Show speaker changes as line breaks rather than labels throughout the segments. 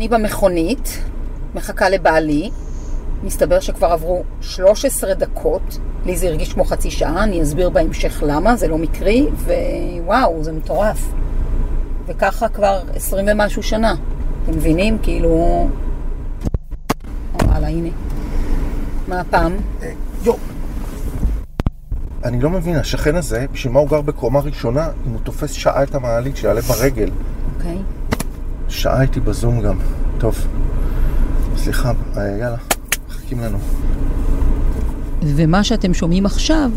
אני במכונית, מחכה לבעלי, מסתבר שכבר עברו 13 דקות, לי זה הרגיש כמו חצי שעה, אני אסביר בהמשך למה, זה לא מקרי, ווואו, זה מטורף. וככה כבר 20 ומשהו שנה. אתם מבינים? כאילו... וואלה, הנה. מה הפעם?
אה, יו. אני לא מבין, השכן הזה, בשביל מה הוא גר בקומה ראשונה, אם הוא תופס שעה את המעלית, שיעלה ברגל.
אוקיי.
שעה הייתי בזום גם. טוב. סליחה, אה, יאללה, מחכים לנו.
ומה שאתם שומעים עכשיו,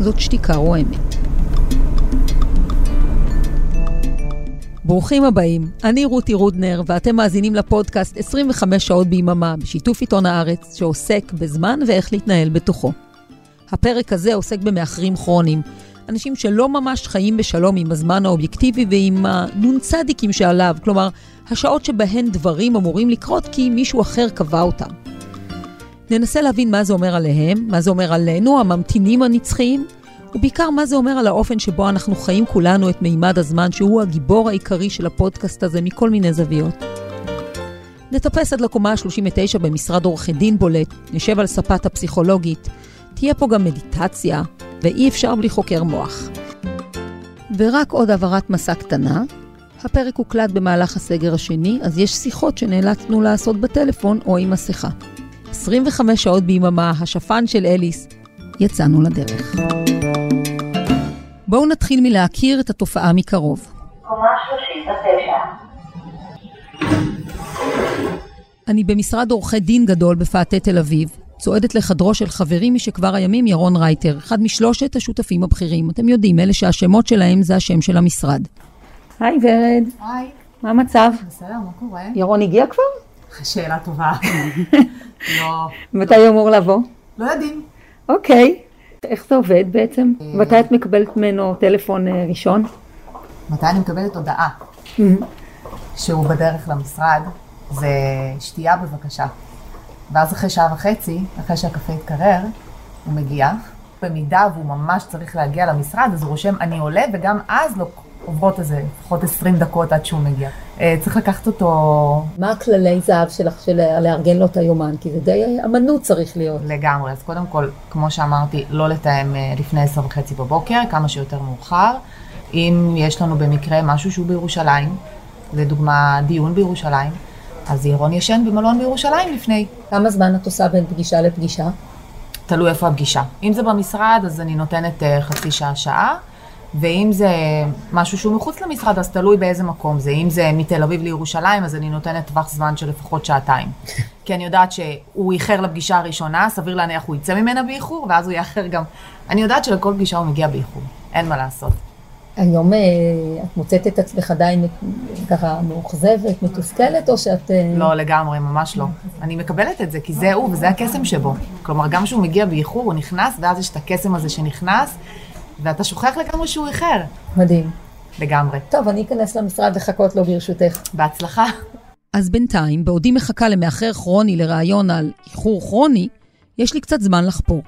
זאת שתיקה רועמת. ברוכים הבאים, אני רותי רודנר, ואתם מאזינים לפודקאסט 25 שעות ביממה, בשיתוף עיתון הארץ, שעוסק בזמן ואיך להתנהל בתוכו. הפרק הזה עוסק במאחרים כרוניים, אנשים שלא ממש חיים בשלום עם הזמן האובייקטיבי ועם הנ"צדיקים שעליו, כלומר, השעות שבהן דברים אמורים לקרות כי מישהו אחר קבע אותם. ננסה להבין מה זה אומר עליהם, מה זה אומר עלינו, הממתינים הנצחיים, ובעיקר מה זה אומר על האופן שבו אנחנו חיים כולנו את מימד הזמן, שהוא הגיבור העיקרי של הפודקאסט הזה מכל מיני זוויות. נטפס עד לקומה ה-39 במשרד עורכי דין בולט, נשב על ספת הפסיכולוגית, תהיה פה גם מדיטציה, ואי אפשר בלי חוקר מוח. ורק עוד הבהרת מסע קטנה, הפרק הוקלט במהלך הסגר השני, אז יש שיחות שנאלצנו לעשות בטלפון או עם מסכה. 25 שעות ביממה, השפן של אליס, יצאנו לדרך. בואו נתחיל מלהכיר את התופעה מקרוב.
קומה 39.
אני במשרד עורכי דין גדול בפאתי תל אביב, צועדת לחדרו של חברי משכבר הימים, ירון רייטר, אחד משלושת השותפים הבכירים. אתם יודעים, אלה שהשמות שלהם זה השם של המשרד. היי ורד.
היי,
מה המצב?
בסדר, מה קורה?
ירון הגיע כבר?
שאלה טובה. לא,
מתי הוא אמור לבוא?
לא יודעים.
אוקיי. איך זה עובד בעצם? מתי את מקבלת ממנו טלפון אה, ראשון?
מתי אני מקבלת הודעה שהוא בדרך למשרד, זה שתייה בבקשה. ואז אחרי שעה וחצי, אחרי שהקפה יתקרר, הוא מגיע. במידה והוא ממש צריך להגיע למשרד, אז הוא רושם אני עולה, וגם אז לא עוברות איזה לפחות 20 דקות עד שהוא מגיע. אה, צריך לקחת אותו
מה הכללי זהב שלך של לארגן לו את היומן? כי זה די אמנות צריך להיות.
לגמרי. אז קודם כל, כמו שאמרתי, לא לתאם אה, לפני עשר וחצי בבוקר, כמה שיותר מאוחר. אם יש לנו במקרה משהו שהוא בירושלים, לדוגמה דיון בירושלים, אז ירון ישן במלון בירושלים לפני.
כמה זמן את עושה בין פגישה לפגישה?
תלוי איפה הפגישה. אם זה במשרד, אז אני נותנת אה, חצי שעה, שעה. ואם זה משהו שהוא מחוץ למשרד, אז תלוי באיזה מקום זה. אם זה מתל אביב לירושלים, אז אני נותנת טווח זמן של לפחות שעתיים. כי אני יודעת שהוא איחר לפגישה הראשונה, סביר להניח הוא יצא ממנה באיחור, ואז הוא יאחר גם. אני יודעת שלכל פגישה הוא מגיע באיחור, אין מה לעשות.
היום אה, את מוצאת את עצמך עדיין ככה מאוכזבת, מתוסכלת, או שאת... אה,
לא, לגמרי, ממש לא. אני מקבלת את זה, כי זה הוא וזה הקסם שבו. כלומר, גם כשהוא מגיע באיחור, הוא נכנס, ואז יש את הקסם הזה שנכנס, ואתה שוכח לגמרי שהוא איחר.
מדהים.
לגמרי.
טוב, אני אכנס למשרד לחכות לו ברשותך.
בהצלחה.
אז בינתיים, בעודי מחכה למאחר כרוני לראיון על איחור כרוני, יש לי קצת זמן לחפור.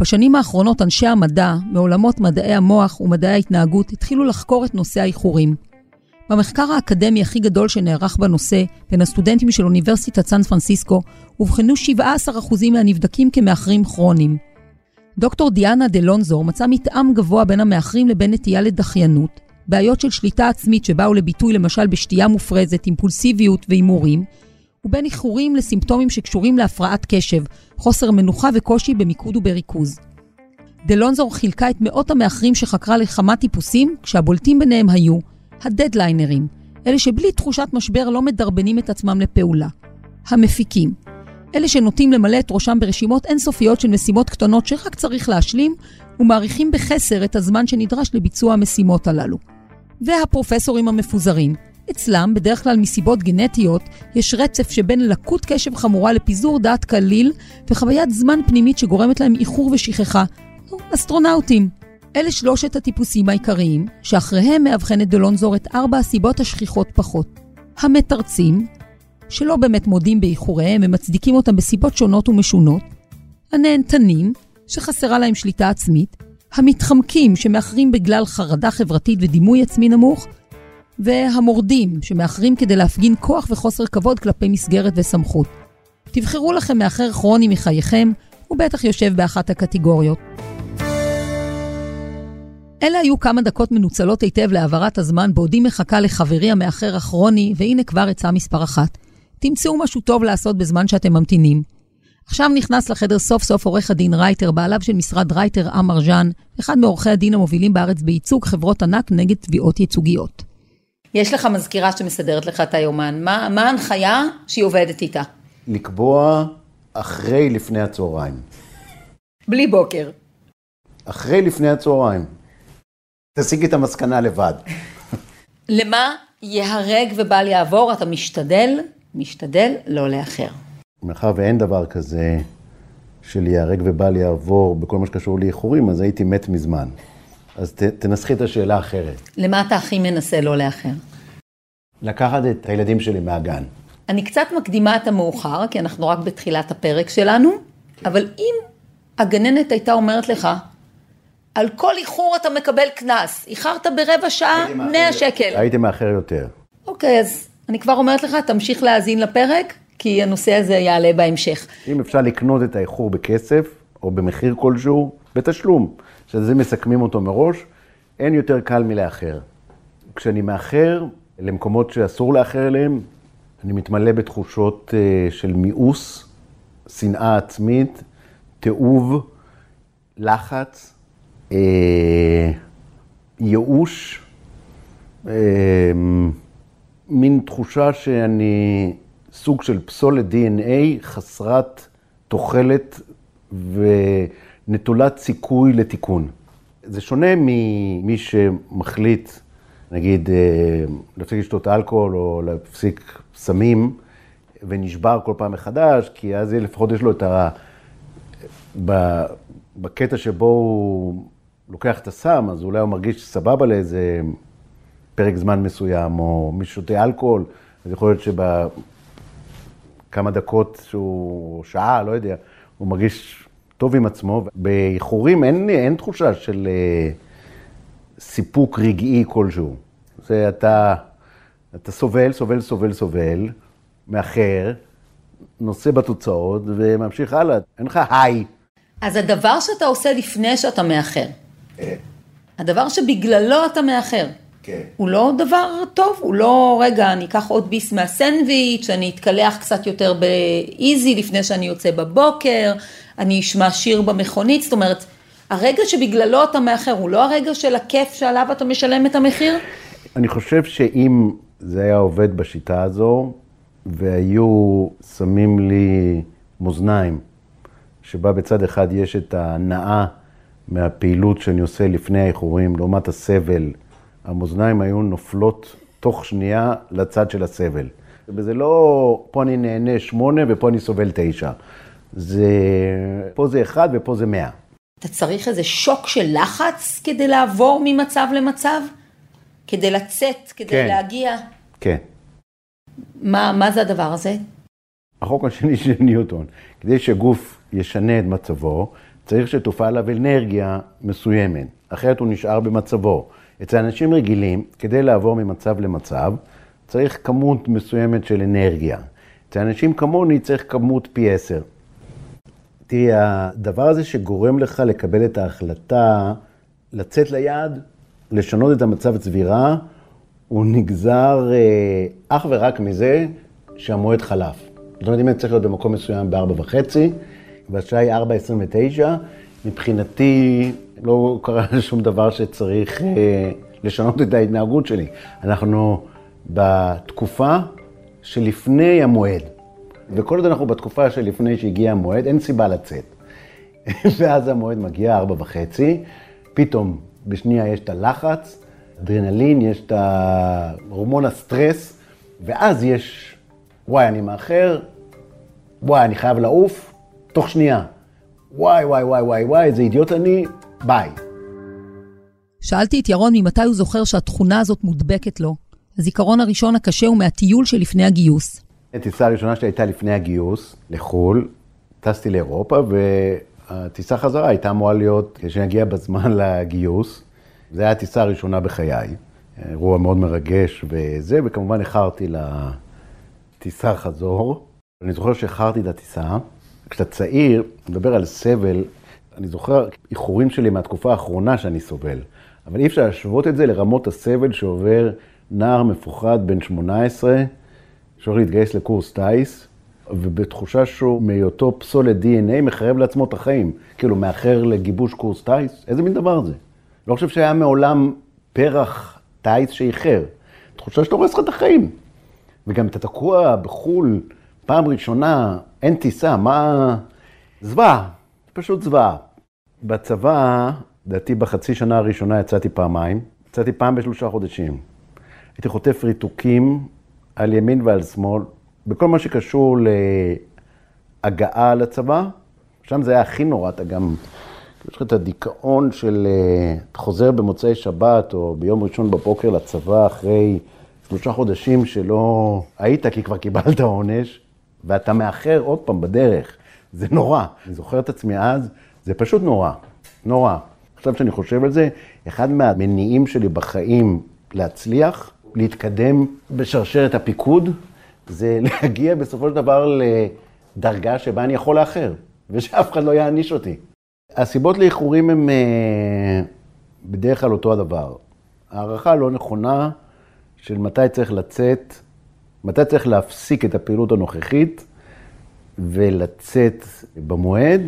בשנים האחרונות אנשי המדע, מעולמות מדעי המוח ומדעי ההתנהגות, התחילו לחקור את נושא האיחורים. במחקר האקדמי הכי גדול שנערך בנושא, בין הסטודנטים של אוניברסיטת סן פרנסיסקו, אובחנו 17% מהנבדקים כמאחרים כרוניים. דוקטור דיאנה דלונזור מצא מתאם גבוה בין המאחרים לבין נטייה לדחיינות, בעיות של שליטה עצמית שבאו לביטוי למשל בשתייה מופרזת, אימפולסיביות והימורים, ובין איחורים לסימפטומים שקשורים להפרעת קשב, חוסר מנוחה וקושי במיקוד ובריכוז. דלונזור חילקה את מאות המאחרים שחקרה לכמה טיפוסים, כשהבולטים ביניהם היו הדדליינרים, אלה שבלי תחושת משבר לא מדרבנים את עצמם לפעולה. המפיקים, אלה שנוטים למלא את ראשם ברשימות אינסופיות של משימות קטנות שרק צריך להשלים, ומעריכים בחסר את הזמן שנדרש לביצוע המשימות הללו. והפרופסורים המפוזרים, אצלם, בדרך כלל מסיבות גנטיות, יש רצף שבין לקות קשב חמורה לפיזור דעת קליל וחוויית זמן פנימית שגורמת להם איחור ושכחה. נו, אסטרונאוטים. אלה שלושת הטיפוסים העיקריים, שאחריהם מאבחנת דלונזור את ארבע הסיבות השכיחות פחות. המתרצים, שלא באמת מודים באיחוריהם ומצדיקים אותם בסיבות שונות ומשונות. הנהנתנים, שחסרה להם שליטה עצמית. המתחמקים, שמאחרים בגלל חרדה חברתית ודימוי עצמי נמוך. והמורדים, שמאחרים כדי להפגין כוח וחוסר כבוד כלפי מסגרת וסמכות. תבחרו לכם מאחר כרוני מחייכם, הוא בטח יושב באחת הקטגוריות. אלה היו כמה דקות מנוצלות היטב להעברת הזמן בעודי מחכה לחברי המאחר הכרוני, והנה כבר עצה מספר אחת. תמצאו משהו טוב לעשות בזמן שאתם ממתינים. עכשיו נכנס לחדר סוף סוף עורך הדין רייטר, בעליו של משרד רייטר עמר ז'אן, אחד מעורכי הדין המובילים בארץ בייצוג חברות ענק נגד תביעות ייצוגיות. יש לך מזכירה שמסדרת לך את היומן. מה, מה ההנחיה שהיא עובדת איתה?
לקבוע אחרי לפני הצהריים.
בלי בוקר.
אחרי לפני הצהריים. תסיק את המסקנה לבד.
למה ייהרג ובל יעבור, אתה משתדל, משתדל לא לאחר.
מאחר ואין דבר כזה של ייהרג ובל יעבור בכל מה שקשור לאיחורים, אז הייתי מת מזמן. אז ת, תנסחי את השאלה אחרת.
למה אתה הכי מנסה לא לאחר?
לקחת את הילדים שלי מהגן.
אני קצת מקדימה את המאוחר, כי אנחנו רק בתחילת הפרק שלנו, אבל אם הגננת הייתה אומרת לך, על כל איחור אתה מקבל קנס, איחרת ברבע שעה, 100 שקל.
הייתי מאחר יותר.
אוקיי, אז אני כבר אומרת לך, תמשיך להאזין לפרק, כי הנושא הזה יעלה בהמשך.
אם אפשר לקנות את האיחור בכסף, או במחיר כלשהו, בתשלום, שזה מסכמים אותו מראש, אין יותר קל מלאחר. כשאני מאחר למקומות שאסור לאחר אליהם, אני מתמלא בתחושות אה, של מיאוס, שנאה עצמית, תיעוב, לחץ, אה, ייאוש, אה, מין תחושה שאני סוג של פסולת DNA חסרת תוחלת ונטולת סיכוי לתיקון. זה שונה ממי שמחליט, נגיד, להפסיק לשתות אלכוהול או להפסיק סמים, ונשבר כל פעם מחדש, כי אז לפחות יש לו את ה... בקטע שבו הוא לוקח את הסם, אז אולי הוא מרגיש סבבה לאיזה פרק זמן מסוים, או מי ששותה אלכוהול, אז יכול להיות שבכמה דקות שהוא, שעה, לא יודע, הוא מרגיש טוב עם עצמו. באיחורים אין, אין תחושה של אה, סיפוק רגעי כלשהו. זה אתה, אתה סובל, סובל, סובל, סובל, מאחר, נושא בתוצאות וממשיך הלאה. אין לך היי.
אז הדבר שאתה עושה לפני שאתה מאחר. הדבר שבגללו אתה מאחר,
כן.
הוא לא דבר טוב, הוא לא, רגע, אני אקח עוד ביס מהסנדוויץ', אני אתקלח קצת יותר באיזי לפני שאני יוצא בבוקר, אני אשמע שיר במכונית, זאת אומרת, הרגע שבגללו אתה מאחר, הוא לא הרגע של הכיף שעליו אתה משלם את המחיר?
אני חושב שאם זה היה עובד בשיטה הזו, והיו שמים לי מאזניים, שבה בצד אחד יש את ההנאה מהפעילות שאני עושה לפני האיחורים, לעומת הסבל, המאזניים היו נופלות תוך שנייה לצד של הסבל. וזה לא, פה אני נהנה שמונה ופה אני סובל תשע. זה, פה זה אחד ופה זה מאה.
אתה צריך איזה שוק של לחץ כדי לעבור ממצב למצב? כדי לצאת, כדי
כן.
להגיע?
כן.
מה, מה זה הדבר הזה?
החוק השני של ניוטון, כדי שגוף ישנה את מצבו, צריך שתופעל עליו אנרגיה מסוימת, אחרת הוא נשאר במצבו. אצל אנשים רגילים, כדי לעבור ממצב למצב, צריך כמות מסוימת של אנרגיה. אצל אנשים כמוני צריך כמות פי עשר. תראי, הדבר הזה שגורם לך לקבל את ההחלטה לצאת ליעד, לשנות את המצב צבירה, הוא נגזר אה, אך ורק מזה שהמועד חלף. זאת אומרת, אם אני צריך להיות במקום מסוים ב-4 וחצי, והשעה היא 4.29, מבחינתי לא קרה שום דבר שצריך אה, לשנות את ההתנהגות שלי. אנחנו בתקופה שלפני המועד, וכל עוד אנחנו בתקופה שלפני שהגיע המועד, אין סיבה לצאת. ואז המועד מגיע, ארבע וחצי, פתאום בשנייה יש את הלחץ, אדרנלין, יש את הורמון הסטרס, ואז יש, וואי, אני מאחר, וואי, אני חייב לעוף, תוך שנייה. וואי, וואי, וואי, וואי, וואי, איזה אידיוט אני, ביי.
שאלתי את ירון ממתי הוא זוכר שהתכונה הזאת מודבקת לו. הזיכרון הראשון הקשה הוא מהטיול שלפני הגיוס.
הטיסה הראשונה שלי הייתה לפני הגיוס לחו"ל, טסתי לאירופה, והטיסה חזרה הייתה אמורה להיות כשנגיע בזמן לגיוס. זו הייתה הטיסה הראשונה בחיי. אירוע מאוד מרגש וזה, וכמובן איחרתי לטיסה חזור. אני זוכר שאיחרתי את הטיסה. כשאתה צעיר, מדבר על סבל, אני זוכר איחורים שלי מהתקופה האחרונה שאני סובל. אבל אי אפשר להשוות את זה לרמות הסבל שעובר נער מפוחד בן 18, שהולך להתגייס לקורס טיס, ובתחושה שהוא מהיותו פסולת DNA מחרב לעצמו את החיים. כאילו, מאחר לגיבוש קורס טיס? איזה מין דבר זה? לא חושב שהיה מעולם פרח טיס שאיחר. תחושה שאתה הורס לך את החיים. וגם אתה תקוע בחו"ל, פעם ראשונה, אין טיסה, מה... זוועה, פשוט זוועה. בצבא, לדעתי בחצי שנה הראשונה יצאתי פעמיים, יצאתי פעם בשלושה חודשים. הייתי חוטף ריתוקים על ימין ועל שמאל, בכל מה שקשור להגעה לצבא, שם זה היה הכי נורא, אתה גם, יש לך את הדיכאון של, אה, אתה חוזר במוצאי שבת או ביום ראשון בבוקר לצבא אחרי שלושה חודשים שלא היית כי כבר קיבלת עונש, ואתה מאחר עוד פעם בדרך. זה נורא. אני זוכר את עצמי אז, זה פשוט נורא, נורא. עכשיו שאני חושב על זה, אחד מהמניעים שלי בחיים להצליח, להתקדם בשרשרת הפיקוד, זה להגיע בסופו של דבר לדרגה שבה אני יכול לאחר, ושאף אחד לא יעניש אותי. הסיבות לאיחורים הן אה, בדרך כלל אותו הדבר. הערכה לא נכונה של מתי צריך לצאת, מתי צריך להפסיק את הפעילות הנוכחית ולצאת במועד.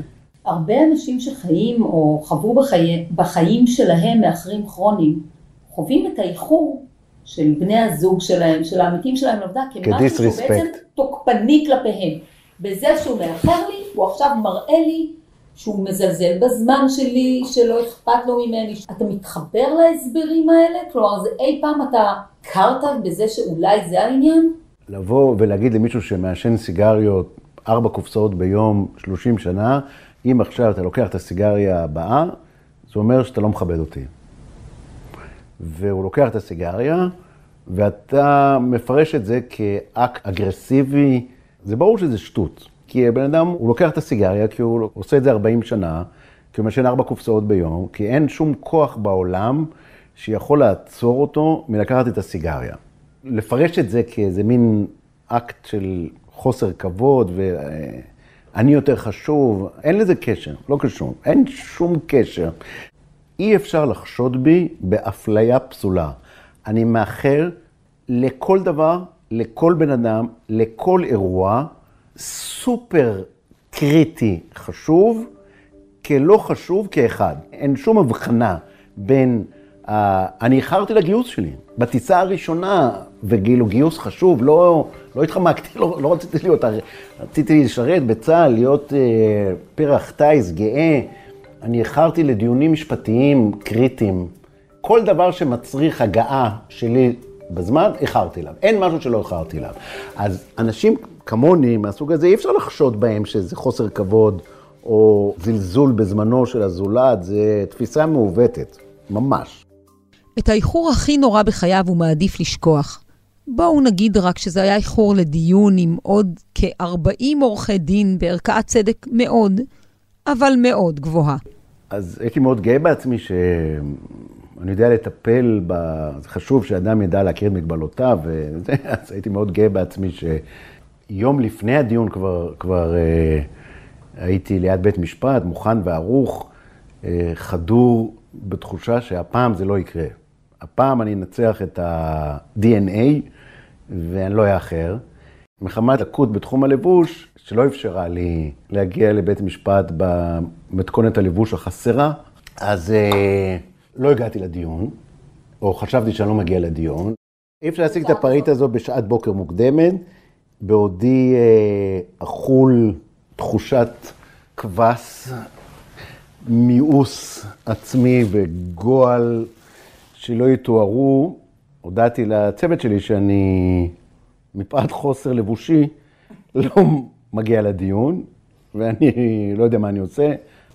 הרבה אנשים שחיים או חוו בחיים, בחיים שלהם מאחרים כרוניים, חווים את האיחור של בני הזוג שלהם, של העמיתים שלהם לעבודה, כמשהו שהוא בעצם תוקפני כלפיהם. בזה שהוא מאחר לי, הוא עכשיו מראה לי שהוא מזלזל בזמן שלי, שלא אכפת לו ממני. אתה מתחבר להסברים האלה? כלומר, זה אי פעם אתה הכרת בזה שאולי זה העניין?
לבוא ולהגיד למישהו שמעשן סיגריות, ארבע קופסאות ביום, 30 שנה, אם עכשיו אתה לוקח את הסיגריה הבאה, זה אומר שאתה לא מכבד אותי. והוא לוקח את הסיגריה, ואתה מפרש את זה כאקט אגרסיבי, זה ברור שזה שטות. כי הבן אדם, הוא לוקח את הסיגריה כי הוא עושה את זה 40 שנה, כי הוא משן ארבע קופסאות ביום, כי אין שום כוח בעולם שיכול לעצור אותו מלקחת את הסיגריה. לפרש את זה כאיזה מין אקט של חוסר כבוד ואני יותר חשוב, אין לזה קשר, לא קשור, אין שום קשר. אי אפשר לחשוד בי באפליה פסולה. אני מאחר לכל דבר, לכל בן אדם, לכל אירוע, סופר קריטי חשוב, כלא חשוב כאחד. אין שום הבחנה בין... Uh, אני איחרתי לגיוס שלי. בטיסה הראשונה, וכאילו גיוס חשוב, לא, לא התחמקתי, לא, לא רציתי להיות, רציתי לשרת בצה"ל, להיות uh, פרח טיס גאה. אני איחרתי לדיונים משפטיים קריטיים. כל דבר שמצריך הגעה שלי בזמן, איחרתי אליו. אין משהו שלא איחרתי אליו. אז אנשים כמוני, מהסוג הזה, אי אפשר לחשוד בהם שזה חוסר כבוד או זלזול בזמנו של הזולת, זה תפיסה מעוותת, ממש.
את האיחור הכי נורא בחייו הוא מעדיף לשכוח. בואו נגיד רק שזה היה איחור לדיון עם עוד כ-40 עורכי דין בערכאת צדק מאוד, אבל מאוד גבוהה.
אז הייתי מאוד גאה בעצמי שאני יודע לטפל ב... זה חשוב שאדם ידע להכיר את מגבלותיו, וזה, אז הייתי מאוד גאה בעצמי שיום לפני הדיון כבר, כבר אה, הייתי ליד בית משפט, מוכן וערוך, אה, חדור בתחושה שהפעם זה לא יקרה. הפעם אני אנצח את ה-DNA ואני לא אאחר. מחמת לקות בתחום הלבוש, שלא אפשרה לי להגיע לבית משפט במתכונת הלבוש החסרה, אז אה, לא הגעתי לדיון, או חשבתי שאני לא מגיע לדיון. אי אפשר להשיג את הפריט הזו בשעת בוקר מוקדמת, בעודי אה, אכול תחושת קבס, מיאוס עצמי וגועל שלא יתוארו. הודעתי לצוות שלי שאני, מפאת חוסר לבושי, לא מגיע לדיון, ואני לא יודע מה אני עושה.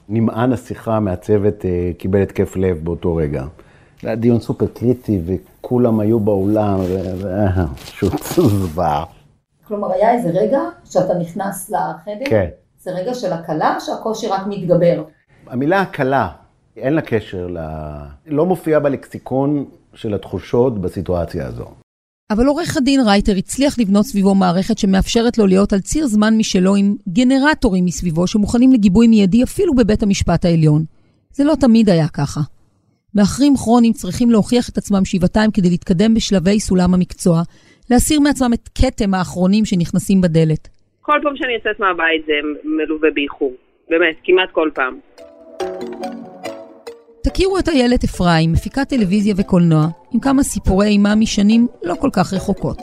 נמען השיחה מהצוות אה, קיבל התקף לב באותו רגע. זה היה דיון סופר קריטי, וכולם היו באולם, ופשוט זוועה.
כלומר, היה איזה רגע שאתה נכנס לחדר?
כן.
זה רגע של הקלה, שהקושי רק מתגבר?
המילה הקלה, אין לה קשר, ל... לא מופיעה בלקסיקון של התחושות בסיטואציה הזו.
אבל עורך הדין רייטר הצליח לבנות סביבו מערכת שמאפשרת לו להיות על ציר זמן משלו עם גנרטורים מסביבו שמוכנים לגיבוי מיידי אפילו בבית המשפט העליון. זה לא תמיד היה ככה. מאחרים כרוניים צריכים להוכיח את עצמם שבעתיים כדי להתקדם בשלבי סולם המקצוע, להסיר מעצמם את כתם האחרונים שנכנסים בדלת.
כל פעם שאני יוצאת מהבית זה מלווה באיחור. באמת, כמעט כל פעם.
תכירו את איילת אפרים, מפיקת טלוויזיה וקולנוע, עם כמה סיפורי אימה משנים לא כל כך רחוקות.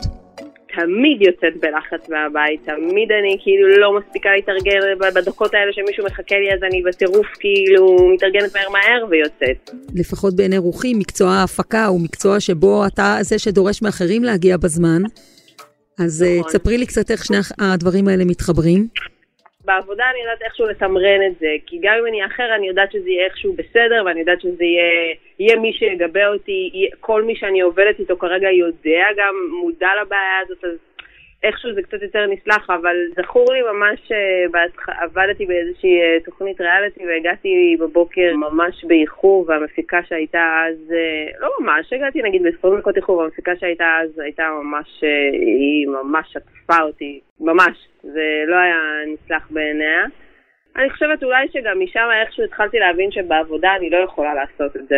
תמיד יוצאת בלחץ מהבית, תמיד אני כאילו לא מספיקה להתארגן בדקות האלה שמישהו מחכה לי, אז אני בטירוף כאילו מתארגנת מהר מהר ויוצאת.
לפחות בעיני רוחי, מקצוע ההפקה הוא מקצוע שבו אתה זה שדורש מאחרים להגיע בזמן. אז נכון. תספרי לי קצת איך שני הדברים האלה מתחברים.
בעבודה אני יודעת איכשהו לתמרן את זה, כי גם אם אני אחר אני יודעת שזה יהיה איכשהו בסדר, ואני יודעת שזה יהיה, יהיה מי שיגבה אותי, יהיה, כל מי שאני עובדת איתו כרגע יודע גם, מודע לבעיה הזאת, אז איכשהו זה קצת יותר נסלח, אבל זכור לי ממש, אה, עבדתי באיזושהי אה, תוכנית ריאליטי והגעתי בבוקר ממש באיחור, והמפיקה שהייתה אז, אה, לא ממש, הגעתי נגיד ב-20 דקות איחור, והמפיקה שהייתה אז הייתה ממש, היא ממש שטפה אותי, ממש, זה לא היה נסלח בעיניה. אני חושבת אולי שגם משם איכשהו התחלתי להבין שבעבודה אני לא יכולה לעשות את זה.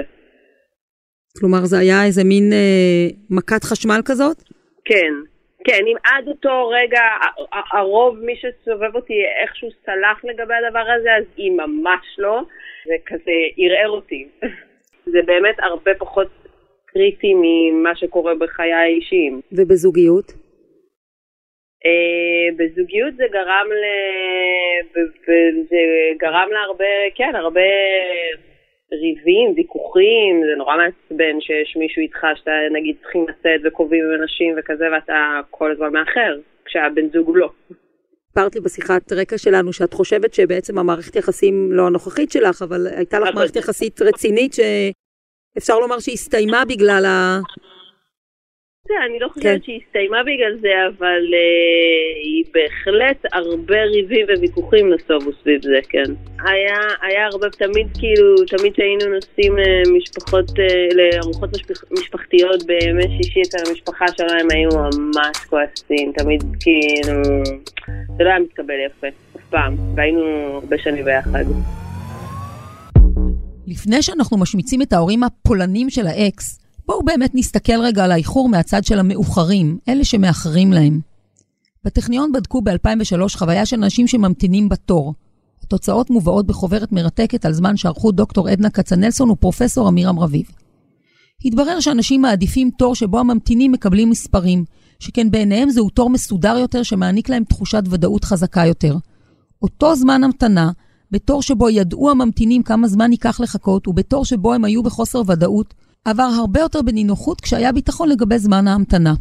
כלומר, זה היה איזה מין אה, מכת חשמל כזאת?
כן, כן, אם עד אותו רגע הרוב מי שסובב אותי איכשהו סלח לגבי הדבר הזה, אז היא ממש לא. זה כזה ערער אותי. זה באמת הרבה פחות קריטי ממה שקורה בחיי האישיים.
ובזוגיות?
Uh, בזוגיות זה גרם ל... זה גרם להרבה, כן, הרבה ריבים, ויכוחים, זה נורא מעצבן שיש מישהו איתך שאתה נגיד צריכים לצאת וקובעים עם אנשים וכזה ואתה כל הזמן מאחר, כשהבן זוג לא.
סיפרת לי בשיחת רקע שלנו שאת חושבת שבעצם המערכת יחסים, לא הנוכחית שלך, אבל הייתה לך מערכת יחסית רצינית שאפשר לומר שהסתיימה בגלל ה...
אני לא חושבת כן. שהיא הסתיימה בגלל זה, אבל uh, היא בהחלט הרבה ריבים וויכוחים נסובו סביב זה, כן. היה, היה הרבה, תמיד כאילו, תמיד שהיינו נוסעים למשפחות, uh, לארוחות משפח, משפחתיות בימי שישי אצל המשפחה שלהם, היו ממש כועסים, תמיד כאילו, זה לא היה מתקבל יפה, אף פעם, והיינו הרבה שנים ביחד.
לפני שאנחנו משמיצים את ההורים הפולנים של האקס, בואו באמת נסתכל רגע על האיחור מהצד של המאוחרים, אלה שמאחרים להם. בטכניון בדקו ב-2003 חוויה של אנשים שממתינים בתור. התוצאות מובאות בחוברת מרתקת על זמן שערכו דוקטור עדנה כצנלסון ופרופסור אמירם רביב. התברר שאנשים מעדיפים תור שבו הממתינים מקבלים מספרים, שכן בעיניהם זהו תור מסודר יותר שמעניק להם תחושת ודאות חזקה יותר. אותו זמן המתנה, בתור שבו ידעו הממתינים כמה זמן ייקח לחכות, ובתור שבו הם היו בחוסר ודאות, עבר הרבה יותר בנינוחות כשהיה ביטחון לגבי זמן ההמתנה.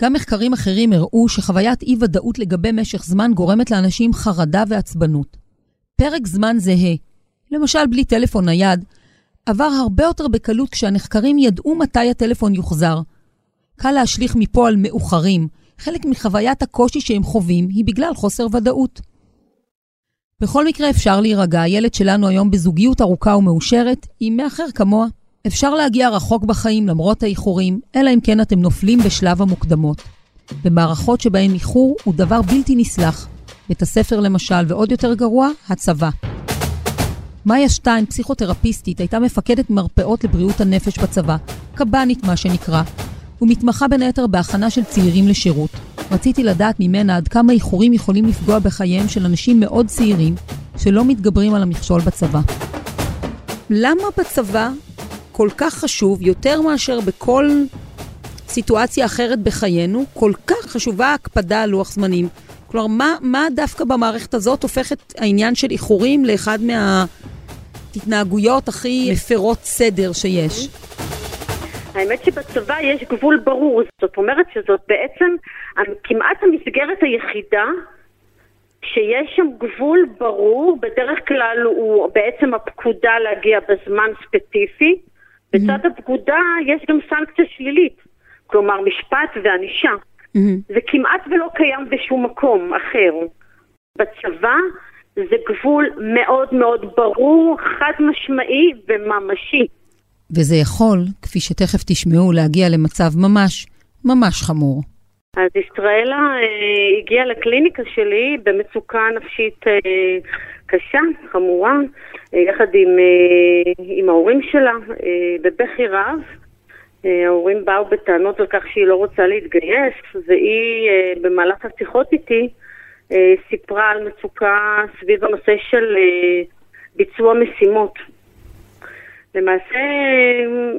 גם מחקרים אחרים הראו שחוויית אי-ודאות לגבי משך זמן גורמת לאנשים חרדה ועצבנות. פרק זמן זהה, למשל בלי טלפון נייד, עבר הרבה יותר בקלות כשהנחקרים ידעו מתי הטלפון יוחזר. קל להשליך מפה על מאוחרים, חלק מחוויית הקושי שהם חווים היא בגלל חוסר ודאות. בכל מקרה אפשר להירגע, הילד שלנו היום בזוגיות ארוכה ומאושרת, עם מאחר כמוה. אפשר להגיע רחוק בחיים למרות האיחורים, אלא אם כן אתם נופלים בשלב המוקדמות. במערכות שבהן איחור הוא דבר בלתי נסלח. בית הספר למשל, ועוד יותר גרוע, הצבא. מאיה שטיין, פסיכותרפיסטית, הייתה מפקדת מרפאות לבריאות הנפש בצבא, קב"נית מה שנקרא, ומתמחה בין היתר בהכנה של צעירים לשירות. רציתי לדעת ממנה עד כמה איחורים יכולים לפגוע בחייהם של אנשים מאוד צעירים שלא מתגברים על המכשול בצבא. למה בצבא כל כך חשוב, יותר מאשר בכל סיטואציה אחרת בחיינו, כל כך חשובה ההקפדה על לוח זמנים. כלומר, מה, מה דווקא במערכת הזאת הופך את העניין של איחורים לאחד מההתנהגויות הכי מפרות סדר שיש?
האמת שבצבא יש גבול ברור, זאת אומרת שזאת בעצם כמעט המסגרת היחידה שיש שם גבול ברור, בדרך כלל הוא בעצם הפקודה להגיע בזמן ספציפי, בצד. הפקודה יש גם סנקציה שלילית, כלומר משפט וענישה. Mm-hmm. זה כמעט ולא קיים בשום מקום אחר. בצבא זה גבול מאוד מאוד ברור, חד משמעי וממשי.
וזה יכול, כפי שתכף תשמעו, להגיע למצב ממש, ממש חמור.
אז ישראלה אה, הגיעה לקליניקה שלי במצוקה נפשית אה, קשה, חמורה, אה, יחד עם, אה, עם ההורים שלה, אה, בבכי רב. ההורים באו בטענות על כך שהיא לא רוצה להתגייס, והיא במהלך השיחות איתי סיפרה על מצוקה סביב הנושא של ביצוע משימות. למעשה,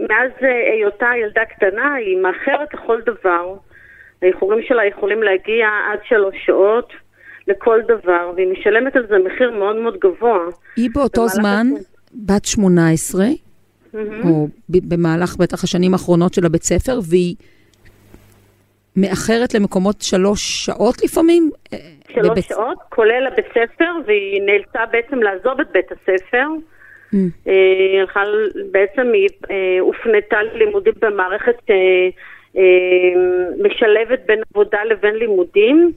מאז היותה ילדה קטנה, היא מאחרת לכל דבר. האיחורים שלה יכולים להגיע עד שלוש שעות לכל דבר, והיא משלמת על זה מחיר מאוד מאוד גבוה.
היא באותו זמן
השנים.
בת 18, או ב- במהלך בטח השנים האחרונות של הבית ספר, והיא מאחרת למקומות שלוש שעות לפעמים? אה,
שלוש
בבית-
שעות, כולל הבית ספר, והיא נאלצה בעצם לעזוב את בית הספר.
Mm.
אה, הלכה בעצם היא אה, הופנתה ללימודים במערכת משלבת בין עבודה לבין לימודים,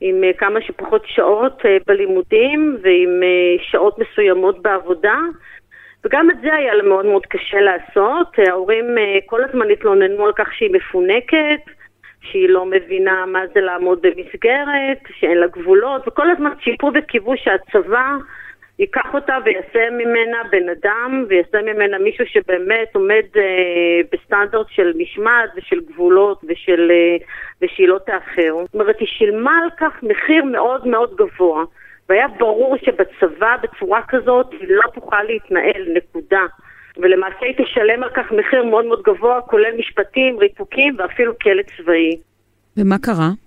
עם אה, כמה שפחות שעות אה, בלימודים ועם אה, שעות מסוימות בעבודה. וגם את זה היה לה מאוד מאוד קשה לעשות. ההורים כל הזמן התלוננו על כך שהיא מפונקת, שהיא לא מבינה מה זה לעמוד במסגרת, שאין לה גבולות, וכל הזמן ציפו וקיוו שהצבא ייקח אותה ויעשה ממנה בן אדם, ויעשה ממנה מישהו שבאמת עומד אה, בסטנדרט של משמעת ושל גבולות ושל, אה, ושהיא לא תאחר. זאת אומרת, היא שילמה על כך מחיר מאוד מאוד גבוה, והיה ברור שבצבא בצורה כזאת היא לא תוכל להתנהל, נקודה. ולמעשה היא תשלם על כך מחיר מאוד מאוד גבוה, כולל משפטים, ריתוקים ואפילו כלא צבאי.
ומה קרה?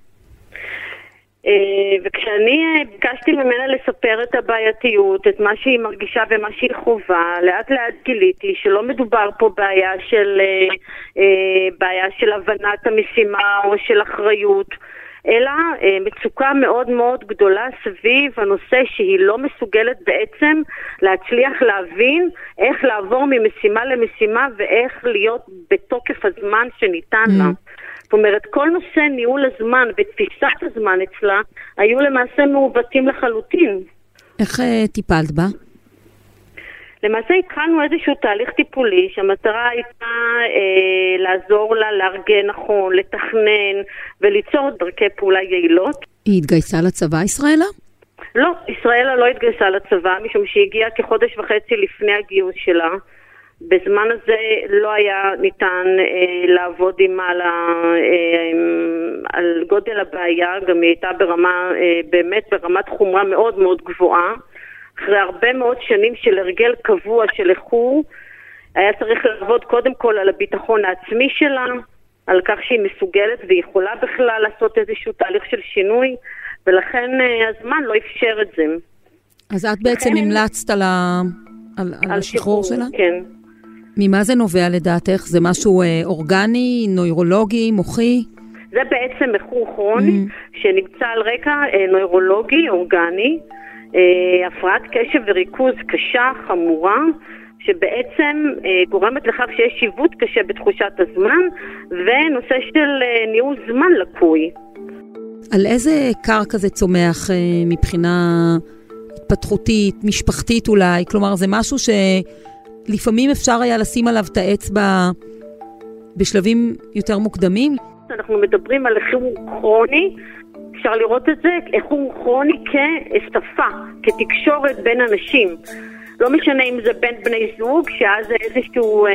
אה, וכשאני אה, ביקשתי ממנה לספר את הבעייתיות, את מה שהיא מרגישה ומה שהיא חווה, לאט לאט גיליתי שלא מדובר פה בעיה של, אה, בעיה של הבנת המשימה או של אחריות, אלא מצוקה מאוד מאוד גדולה סביב הנושא שהיא לא מסוגלת בעצם להצליח להבין איך לעבור ממשימה למשימה ואיך להיות בתוקף הזמן שניתן לה. זאת אומרת, כל נושא ניהול הזמן ותפיסת הזמן אצלה היו למעשה מעוותים לחלוטין.
איך אה, טיפלת בה?
למעשה התחלנו איזשהו תהליך טיפולי שהמטרה הייתה אה, לעזור לה לארגן נכון, לתכנן וליצור דרכי פעולה יעילות.
היא התגייסה לצבא, ישראלה?
לא, ישראלה לא התגייסה לצבא משום שהיא הגיעה כחודש וחצי לפני הגיוס שלה. בזמן הזה לא היה ניתן אה, לעבוד עימה על, ה- אה, על גודל הבעיה, גם היא הייתה ברמה, אה, באמת ברמת חומרה מאוד מאוד גבוהה. אחרי הרבה מאוד שנים של הרגל קבוע של איחור, היה צריך לעבוד קודם כל על הביטחון העצמי שלה, על כך שהיא מסוגלת ויכולה בכלל לעשות איזשהו תהליך של שינוי, ולכן אה, הזמן לא אפשר את זה.
אז את בעצם המלצת על, ה... על, על השחרור שלה?
כן.
ממה זה נובע לדעתך? זה משהו אה, אורגני, נוירולוגי, מוחי?
זה בעצם איחור כרוני שנמצא על רקע אה, נוירולוגי, אורגני, אה, הפרעת קשב וריכוז קשה, חמורה, שבעצם אה, גורמת לכך שיש עיוות קשה בתחושת הזמן, ונושא של אה, ניהול זמן לקוי.
על איזה קרקע זה צומח אה, מבחינה התפתחותית, משפחתית אולי? כלומר, זה משהו שלפעמים אפשר היה לשים עליו את האצבע בשלבים יותר מוקדמים?
אנחנו מדברים על איחור כרוני, אפשר לראות את זה, איחור כרוני כשפה, כתקשורת בין אנשים. לא משנה אם זה בין בני זוג, שאז זה איזשהו אה,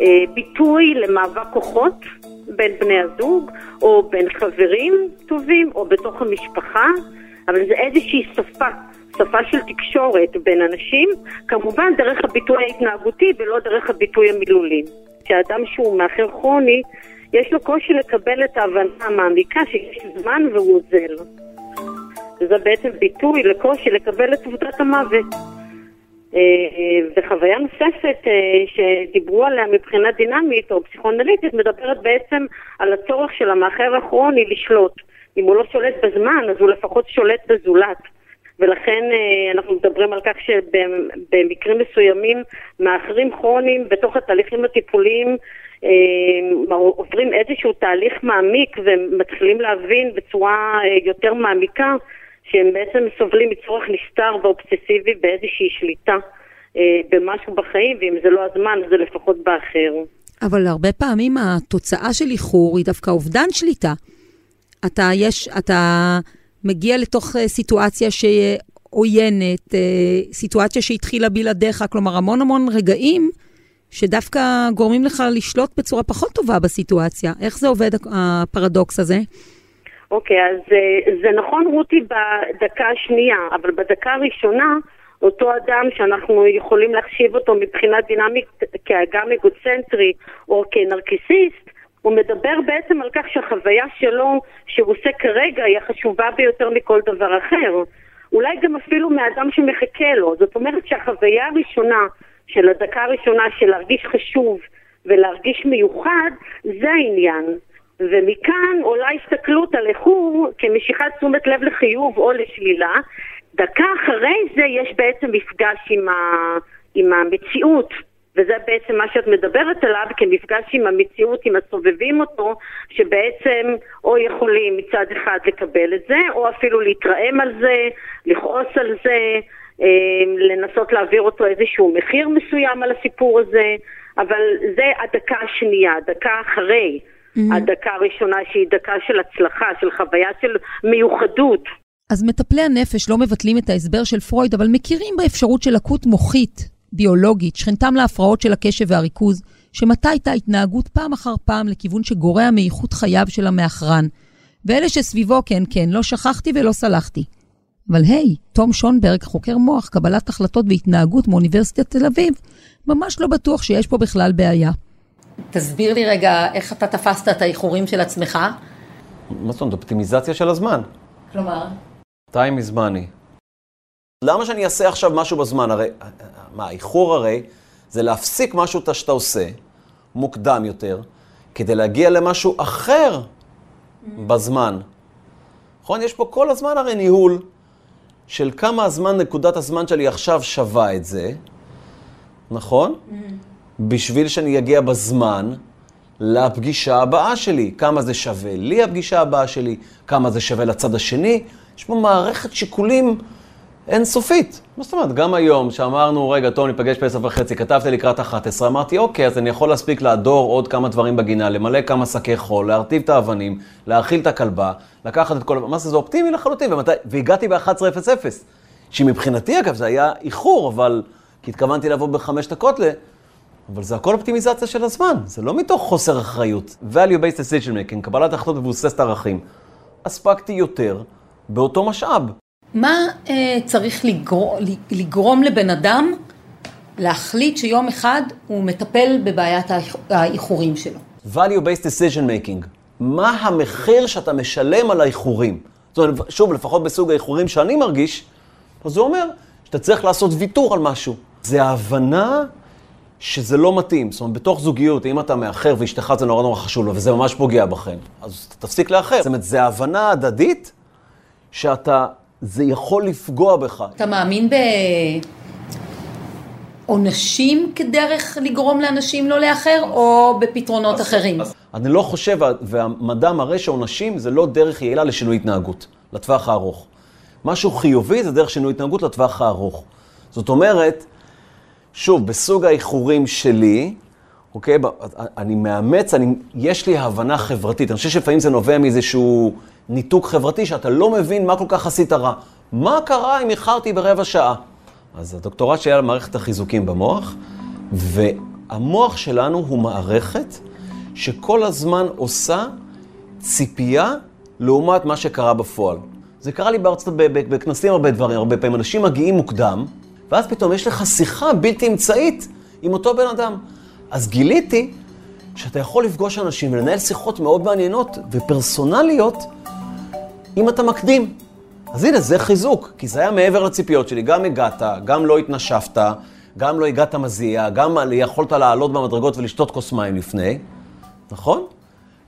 אה, ביטוי למאבק כוחות בין בני הזוג, או בין חברים טובים, או בתוך המשפחה, אבל זה איזושהי שפה, שפה של תקשורת בין אנשים, כמובן דרך הביטוי ההתנהגותי ולא דרך הביטוי המילולי. כשאדם שהוא מאחר כרוני, יש לו קושי לקבל את ההבנה המעמיקה שיש זמן והוא אוזל. וזה בעצם ביטוי לקושי לקבל את עובדת המוות. אה, וחוויה נוספת אה, שדיברו עליה מבחינה דינמית או פסיכואנליטית מדברת בעצם על הצורך של המאחר הכרוני לשלוט. אם הוא לא שולט בזמן, אז הוא לפחות שולט בזולת. ולכן אה, אנחנו מדברים על כך שבמקרים מסוימים מאחרים כרוניים בתוך התהליכים הטיפוליים אה, עוברים איזשהו תהליך מעמיק ומתחילים להבין בצורה אה, יותר מעמיקה שהם בעצם סובלים מצורך נסתר ואובססיבי באיזושהי שליטה במשהו בחיים, ואם זה לא הזמן, זה לפחות באחר.
אבל הרבה פעמים התוצאה של איחור היא דווקא אובדן שליטה. אתה, יש, אתה מגיע לתוך אה, סיטואציה שעוינת, אה, סיטואציה שהתחילה בלעדיך, כלומר המון המון רגעים שדווקא גורמים לך לשלוט בצורה פחות טובה בסיטואציה. איך זה עובד הפרדוקס הזה?
אוקיי, אז אה, זה נכון רותי בדקה השנייה, אבל בדקה הראשונה אותו אדם שאנחנו יכולים להחשיב אותו מבחינה דינמית כאגם אגוצנטרי או כנרקיסיסט, הוא מדבר בעצם על כך שהחוויה שלו, שהוא עושה כרגע, היא החשובה ביותר מכל דבר אחר. אולי גם אפילו מאדם שמחכה לו. זאת אומרת שהחוויה הראשונה של הדקה הראשונה של להרגיש חשוב ולהרגיש מיוחד, זה העניין. ומכאן עולה הסתכלות על איחור כמשיכת תשומת לב לחיוב או לשלילה. דקה אחרי זה יש בעצם מפגש עם, ה... עם המציאות. וזה בעצם מה שאת מדברת עליו כמפגש עם המציאות, עם הסובבים אותו, שבעצם או יכולים מצד אחד לקבל את זה, או אפילו להתרעם על זה, לכעוס על זה, אה, לנסות להעביר אותו איזשהו מחיר מסוים על הסיפור הזה, אבל זה הדקה השנייה, הדקה אחרי. Mm-hmm. הדקה הראשונה שהיא דקה של הצלחה, של חוויה של מיוחדות.
אז מטפלי הנפש לא מבטלים את ההסבר של פרויד, אבל מכירים באפשרות של לקות מוחית ביולוגית, שכנתם להפרעות של הקשב והריכוז, שמטה הייתה התנהגות פעם אחר פעם לכיוון שגורע מאיכות חייו של המאחרן. ואלה שסביבו, כן, כן, לא שכחתי ולא סלחתי. אבל היי, תום שונברג, חוקר מוח, קבלת החלטות והתנהגות מאוניברסיטת תל אביב, ממש לא בטוח שיש פה בכלל בעיה. תסביר לי רגע איך אתה תפסת את האיחורים של עצמך.
מה זאת אומרת? אופטימיזציה של הזמן.
כלומר?
time is money. למה שאני אעשה עכשיו משהו בזמן? הרי, מה, האיחור הרי זה להפסיק משהו שאתה עושה מוקדם יותר, כדי להגיע למשהו אחר בזמן. נכון? יש פה כל הזמן הרי ניהול של כמה הזמן, נקודת הזמן שלי עכשיו שווה את זה, נכון? בשביל שאני אגיע בזמן לפגישה הבאה שלי. כמה זה שווה לי הפגישה הבאה שלי, כמה זה שווה לצד השני. יש פה מערכת שיקולים אינסופית. מה זאת אומרת? גם היום, שאמרנו, רגע, טוב, ניפגש בעשר וחצי, כתבתי לקראת 11, אמרתי, אוקיי, אז אני יכול להספיק להדור עוד כמה דברים בגינה, למלא כמה שקי חול, להרטיב את האבנים, להאכיל את הכלבה, לקחת את כל... מה זה, זה אופטימי לחלוטין, ומתי... והגעתי ב-11:00, שמבחינתי, אגב, זה היה איחור, אבל... כי התכוונתי לבוא בחמש דקות ל... אבל זה הכל אופטימיזציה של הזמן, זה לא מתוך חוסר אחריות. value-based decision making, קבלת החלטות מבוססת ערכים. אספקתי יותר באותו משאב.
מה אה, צריך לגר... לגרום לבן אדם להחליט שיום אחד הוא מטפל בבעיית האיחורים שלו?
value-based decision making. מה המחיר שאתה משלם על האיחורים? זאת אומרת, שוב, לפחות בסוג האיחורים שאני מרגיש, אז זה אומר שאתה צריך לעשות ויתור על משהו. זה ההבנה שזה לא מתאים. זאת אומרת, בתוך זוגיות, אם אתה מאחר ואשתך זה נורא נורא חשוב לו, וזה ממש פוגע בכם, אז תפסיק לאחר. זאת אומרת, זה הבנה הדדית שאתה, זה יכול לפגוע בך.
אתה מאמין בעונשים כדרך לגרום לאנשים לא לאחר, או בפתרונות אז, אחרים? אז,
אני לא חושב, והמדע מראה שעונשים זה לא דרך יעילה לשינוי התנהגות, לטווח הארוך. משהו חיובי זה דרך שינוי התנהגות לטווח הארוך. זאת אומרת, שוב, בסוג האיחורים שלי, אוקיי, אני מאמץ, אני, יש לי הבנה חברתית. אני חושב שלפעמים זה נובע מאיזשהו ניתוק חברתי, שאתה לא מבין מה כל כך עשית רע. מה קרה אם איחרתי ברבע שעה? אז הדוקטורט שלי על מערכת החיזוקים במוח, והמוח שלנו הוא מערכת שכל הזמן עושה ציפייה לעומת מה שקרה בפועל. זה קרה לי בארצות, בכנסים הרבה דברים, הרבה פעמים. אנשים מגיעים מוקדם, ואז פתאום יש לך שיחה בלתי אמצעית עם אותו בן אדם. אז גיליתי שאתה יכול לפגוש אנשים ולנהל שיחות מאוד מעניינות ופרסונליות אם אתה מקדים. אז הנה, זה חיזוק, כי זה היה מעבר לציפיות שלי. גם הגעת, גם לא התנשפת, גם לא הגעת מזיע, גם יכולת לעלות במדרגות ולשתות כוס מים לפני, נכון?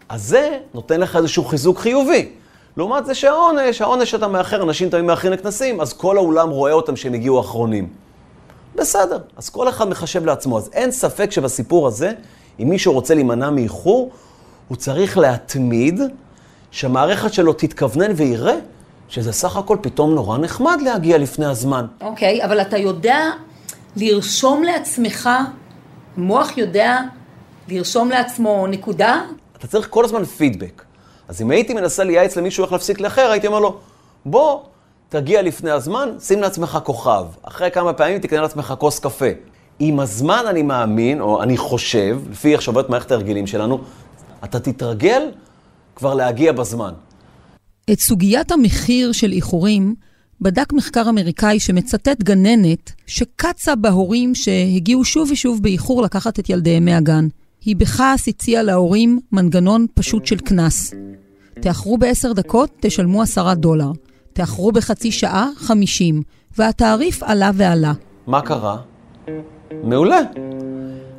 אז זה נותן לך איזשהו חיזוק חיובי. לעומת זה שהעונש, העונש שאתה מאחר, אנשים תמיד מאחרים לכנסים, אז כל האולם רואה אותם שהם הגיעו אחרונים. בסדר, אז כל אחד מחשב לעצמו. אז אין ספק שבסיפור הזה, אם מישהו רוצה להימנע מאיחור, הוא צריך להתמיד, שהמערכת שלו תתכוונן ויראה שזה סך הכל פתאום נורא נחמד להגיע לפני הזמן.
אוקיי, okay, אבל אתה יודע לרשום לעצמך, המוח יודע לרשום לעצמו נקודה?
אתה צריך כל הזמן פידבק. אז אם הייתי מנסה לייעץ למישהו איך להפסיק לאחר, הייתי אומר לו, בוא, תגיע לפני הזמן, שים לעצמך כוכב. אחרי כמה פעמים תקנה לעצמך כוס קפה. עם הזמן אני מאמין, או אני חושב, לפי איך שעובדת מערכת ההרגלים שלנו, אתה תתרגל כבר להגיע בזמן.
את סוגיית המחיר של איחורים בדק מחקר אמריקאי שמצטט גננת שקצה בהורים שהגיעו שוב ושוב באיחור לקחת את ילדיהם מהגן. היא בכעס הציעה להורים מנגנון פשוט של קנס. תאחרו בעשר דקות, תשלמו עשרה דולר. תאחרו בחצי שעה, חמישים. והתעריף עלה ועלה.
מה קרה? מעולה.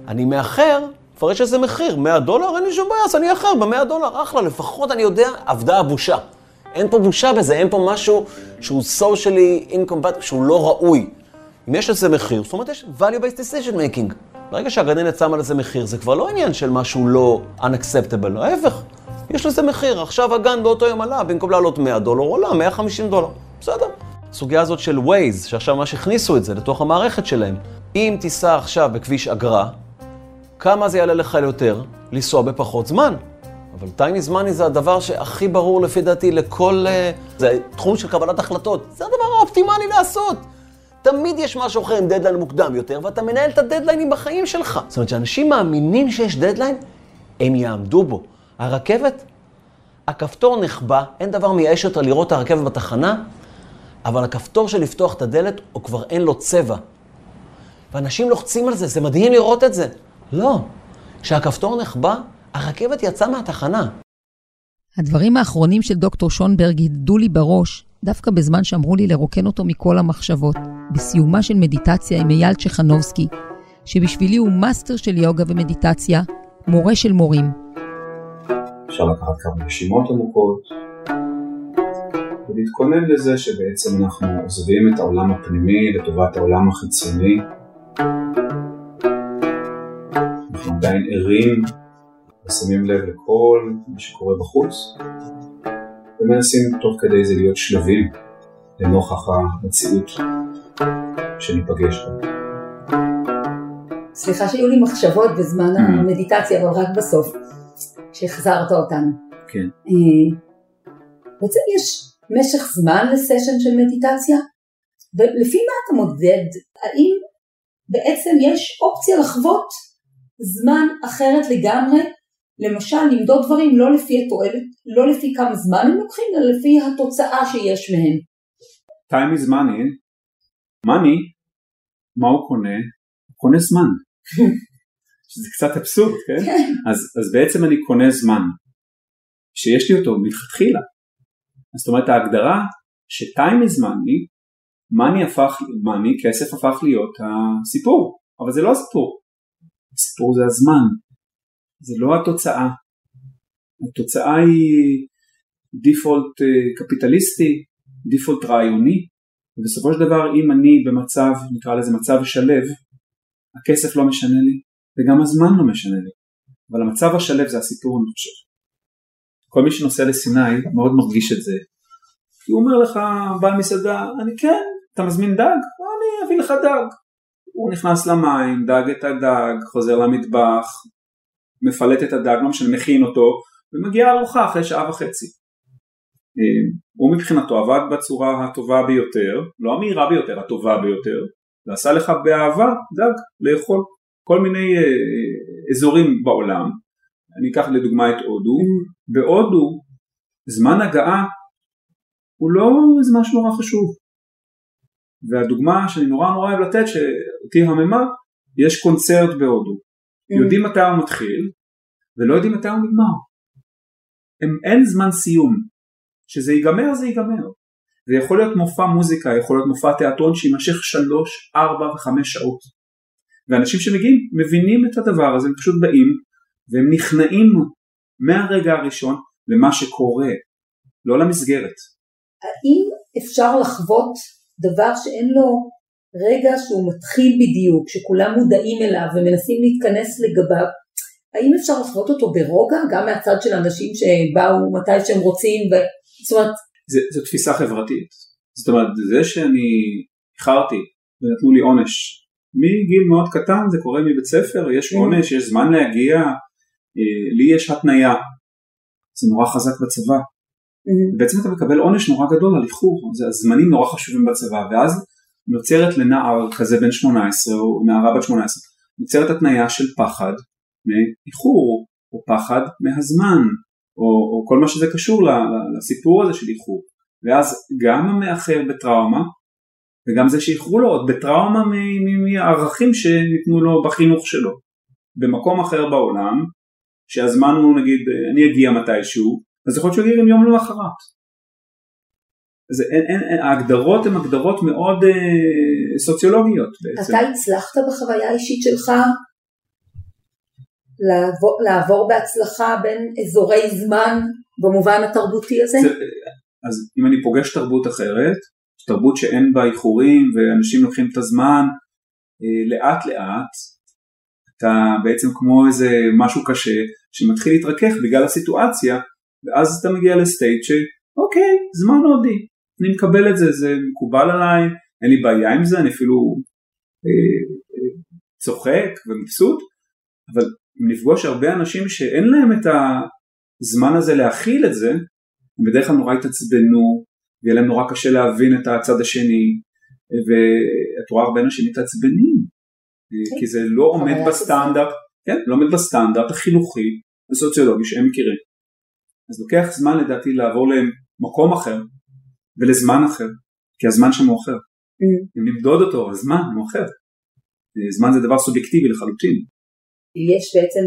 אני מאחר, יש איזה מחיר, 100 דולר, אין לי שום בעיה, אז אני אאחר ב-100 דולר, אחלה, לפחות אני יודע, אבדה הבושה. אין פה בושה בזה, אין פה משהו שהוא socially incompatible, שהוא לא ראוי. אם יש לזה מחיר, זאת אומרת יש value-based decision making. ברגע שהגננת שמה לזה מחיר, זה כבר לא עניין של משהו לא unacceptable, ההפך. יש לזה מחיר, עכשיו הגן באותו יום עלה, במקום לעלות 100 דולר, עולה 150 דולר. בסדר. הסוגיה הזאת של Waze, שעכשיו ממש הכניסו את זה לתוך המערכת שלהם. אם תיסע עכשיו בכביש אגרה, כמה זה יעלה לך יותר? לנסוע בפחות זמן. אבל time is money זה הדבר שהכי ברור לפי דעתי לכל... אה, זה תחום של קבלת החלטות. זה הדבר האופטימלי לעשות. תמיד יש משהו אחר עם דדליין מוקדם יותר, ואתה מנהל את הדדליינים בחיים שלך. זאת אומרת, שאנשים מאמינים שיש דדליין, הם יעמדו בו. הרכבת, הכפתור נכבה, אין דבר מייאש יותר לראות את הרכבת בתחנה, אבל הכפתור של לפתוח את הדלת, הוא כבר אין לו צבע. ואנשים לוחצים על זה, זה מדהים לראות את זה. לא. כשהכפתור נכבה, הרכבת יצאה מהתחנה.
הדברים האחרונים של דוקטור שונברג הדהדו לי בראש, דווקא בזמן שאמרו לי לרוקן אותו מכל המחשבות, בסיומה של מדיטציה עם אייל צ'חנובסקי, שבשבילי הוא מאסטר של יוגה ומדיטציה, מורה של מורים.
אפשר לקחת כמה נשימות עמוקות, ולהתכונן לזה שבעצם אנחנו עוזבים את העולם הפנימי לטובת העולם החיצוני. עדיין ערים ושמים לב לכל מה שקורה בחוץ, ומנסים תוך כדי זה להיות שלווים לנוכח המציאות שניפגש בה.
סליחה שהיו לי מחשבות בזמן
Mm.
המדיטציה, אבל רק בסוף, שהחזרת אותנו.
כן.
אה, בעצם יש משך זמן לסשן של מדיטציה? ולפי מה אתה מודד? האם בעצם יש אופציה לחוות זמן אחרת לגמרי? למשל, למדוד דברים לא לפי התועלת, לא לפי כמה זמן הם לוקחים, אלא לפי התוצאה שיש מהם.
time is money, money, מה הוא קונה? הוא קונה זמן. שזה קצת אבסורד, כן?
כן.
אז, אז בעצם אני קונה זמן, שיש לי אותו מלכתחילה. אז זאת אומרת ההגדרה ש-time is money, money הפך, money, כסף הפך להיות הסיפור, אבל זה לא הסיפור. הסיפור זה הזמן, זה לא התוצאה. התוצאה היא דיפולט אה, קפיטליסטי, דיפולט רעיוני, ובסופו של דבר אם אני במצב, נקרא לזה מצב שלב, הכסף לא משנה לי, וגם הזמן לא משנה לי. אבל המצב השלב זה הסיפור אני חושב. כל מי שנוסע לסיני מאוד מרגיש את זה. כי הוא אומר לך, בעל מסעדה, אני כן, אתה מזמין דג? אני אביא לך דג. הוא נכנס למים, דג את הדג, חוזר למטבח, מפלט את הדג, לא משנה, מכין אותו, ומגיעה ארוחה אחרי שעה וחצי. אה, הוא מבחינתו עבד בצורה הטובה ביותר, לא המהירה ביותר, הטובה ביותר, ועשה לך באהבה דג לאכול. כל מיני אה, אזורים בעולם, אני אקח לדוגמה את הודו, בהודו זמן הגעה הוא לא איזה משהו נורא חשוב. והדוגמה שאני נורא נורא אוהב לתת, שאותי הממה, יש קונצרט בהודו. יודעים מתי הוא מתחיל, ולא יודעים מתי הוא נגמר. הם, אין זמן סיום. כשזה ייגמר זה ייגמר. זה יכול להיות מופע מוזיקה, יכול להיות מופע תיאטרון שיימשך שלוש, ארבע וחמש שעות. ואנשים שמגיעים מבינים את הדבר הזה, הם פשוט באים והם נכנעים מהרגע הראשון למה שקורה, לא למסגרת.
האם אפשר לחוות דבר שאין לו רגע שהוא מתחיל בדיוק, שכולם מודעים אליו ומנסים להתכנס לגביו, האם אפשר לחוות אותו ברוגע, גם מהצד של אנשים שבאו מתי שהם רוצים, ו... זאת אומרת...
זה, זו תפיסה חברתית. זאת אומרת, זה שאני איחרתי ונתנו לי עונש מגיל מאוד קטן זה קורה מבית ספר, יש
Mm.
עונש, יש זמן להגיע, אה, לי יש התניה, זה נורא חזק בצבא. בעצם אתה מקבל עונש נורא גדול על איחור, הזמנים נורא חשובים בצבא, ואז נוצרת לנער כזה בן 18 או נערה בת 18, נוצרת התניה של פחד מאיחור, או פחד מהזמן, או, או כל מה שזה קשור לסיפור הזה של איחור. ואז גם המאחר בטראומה, וגם זה שאיחרו לו עוד בטראומה מהערכים שניתנו לו בחינוך שלו. במקום אחר בעולם, שהזמן הוא נגיד, אני אגיע מתישהו, אז יכול להיות שהוא יגיע גם יום למחרת. אז אין, אין, אין, ההגדרות הן הגדרות מאוד אה, סוציולוגיות בעצם.
אתה הצלחת בחוויה האישית שלך לעבור, לעבור בהצלחה בין אזורי זמן במובן התרבותי הזה?
זה, אז אם אני פוגש תרבות אחרת, תרבות שאין בה איחורים ואנשים לוקחים את הזמן, אה, לאט לאט אתה בעצם כמו איזה משהו קשה שמתחיל להתרכך בגלל הסיטואציה ואז אתה מגיע לסטייט שאוקיי, זמן הודי, אני מקבל את זה, זה מקובל עליי, אין לי בעיה עם זה, אני אפילו אה, אה, צוחק ומבסוט, אבל אם נפגוש הרבה אנשים שאין להם את הזמן הזה להכיל את זה, הם בדרך כלל נורא יתעצבנו, ויהיה להם נורא קשה להבין את הצד השני, ואת רואה הרבה אנשים מתעצבנים, כי זה לא עומד
חוויה
בסטנדרט, כן, לא עומד בסטנדרט החינוכי הסוציולוגי שהם מכירים. אז לוקח זמן לדעתי לעבור למקום אחר ולזמן אחר, כי הזמן שם הוא אחר. אם נמדוד אותו, הזמן הוא אחר. זמן זה דבר סובייקטיבי לחלוטין.
יש בעצם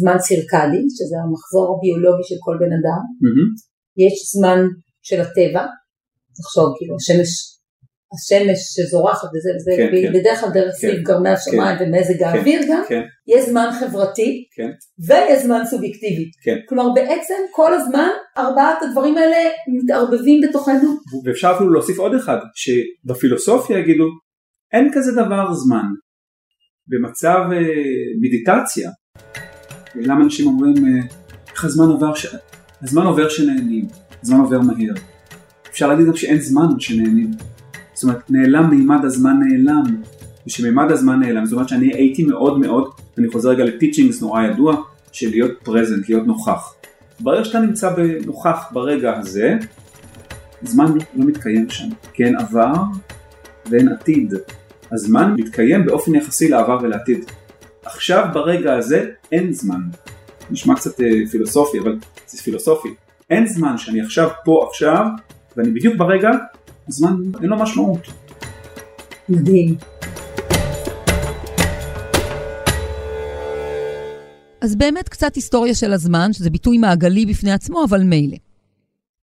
זמן סירקדי, שזה המחזור הביולוגי של כל בן אדם. יש זמן של הטבע, תחשוב כאילו השמש, השמש שזורחת וזה
כן,
והיא
כן.
בדרך כלל דרך
כן,
סביב גרמי השמיים ומזג האוויר גם,
כן,
יש זמן חברתי
כן.
ויש זמן סובייקטיבי.
כן.
כלומר בעצם כל הזמן ארבעת הדברים האלה מתערבבים בתוכנו.
ואפשר אפילו להוסיף עוד אחד, שבפילוסופיה יגידו, אין כזה דבר זמן. במצב אה, מדיטציה, למה אנשים אומרים, אה, איך הזמן עובר, ש... הזמן עובר שנהנים, הזמן עובר מהר. אפשר להגיד גם שאין זמן שנהנים. זאת אומרת, נעלם מימד הזמן נעלם, ושמימד הזמן נעלם, זאת אומרת שאני הייתי מאוד מאוד, אני חוזר רגע לפיצ'ינגס נורא ידוע, של להיות פרזנט, להיות נוכח. ברגע שאתה נמצא נוכח ברגע הזה, זמן לא מתקיים שם, כי אין עבר ואין עתיד. הזמן מתקיים באופן יחסי לעבר ולעתיד. עכשיו ברגע הזה אין זמן. נשמע קצת אה, פילוסופי, אבל זה פילוסופי. אין זמן שאני עכשיו פה עכשיו, ואני בדיוק ברגע, הזמן אין לו משמעות.
מדהים.
אז באמת קצת היסטוריה של הזמן, שזה ביטוי מעגלי בפני עצמו, אבל מילא.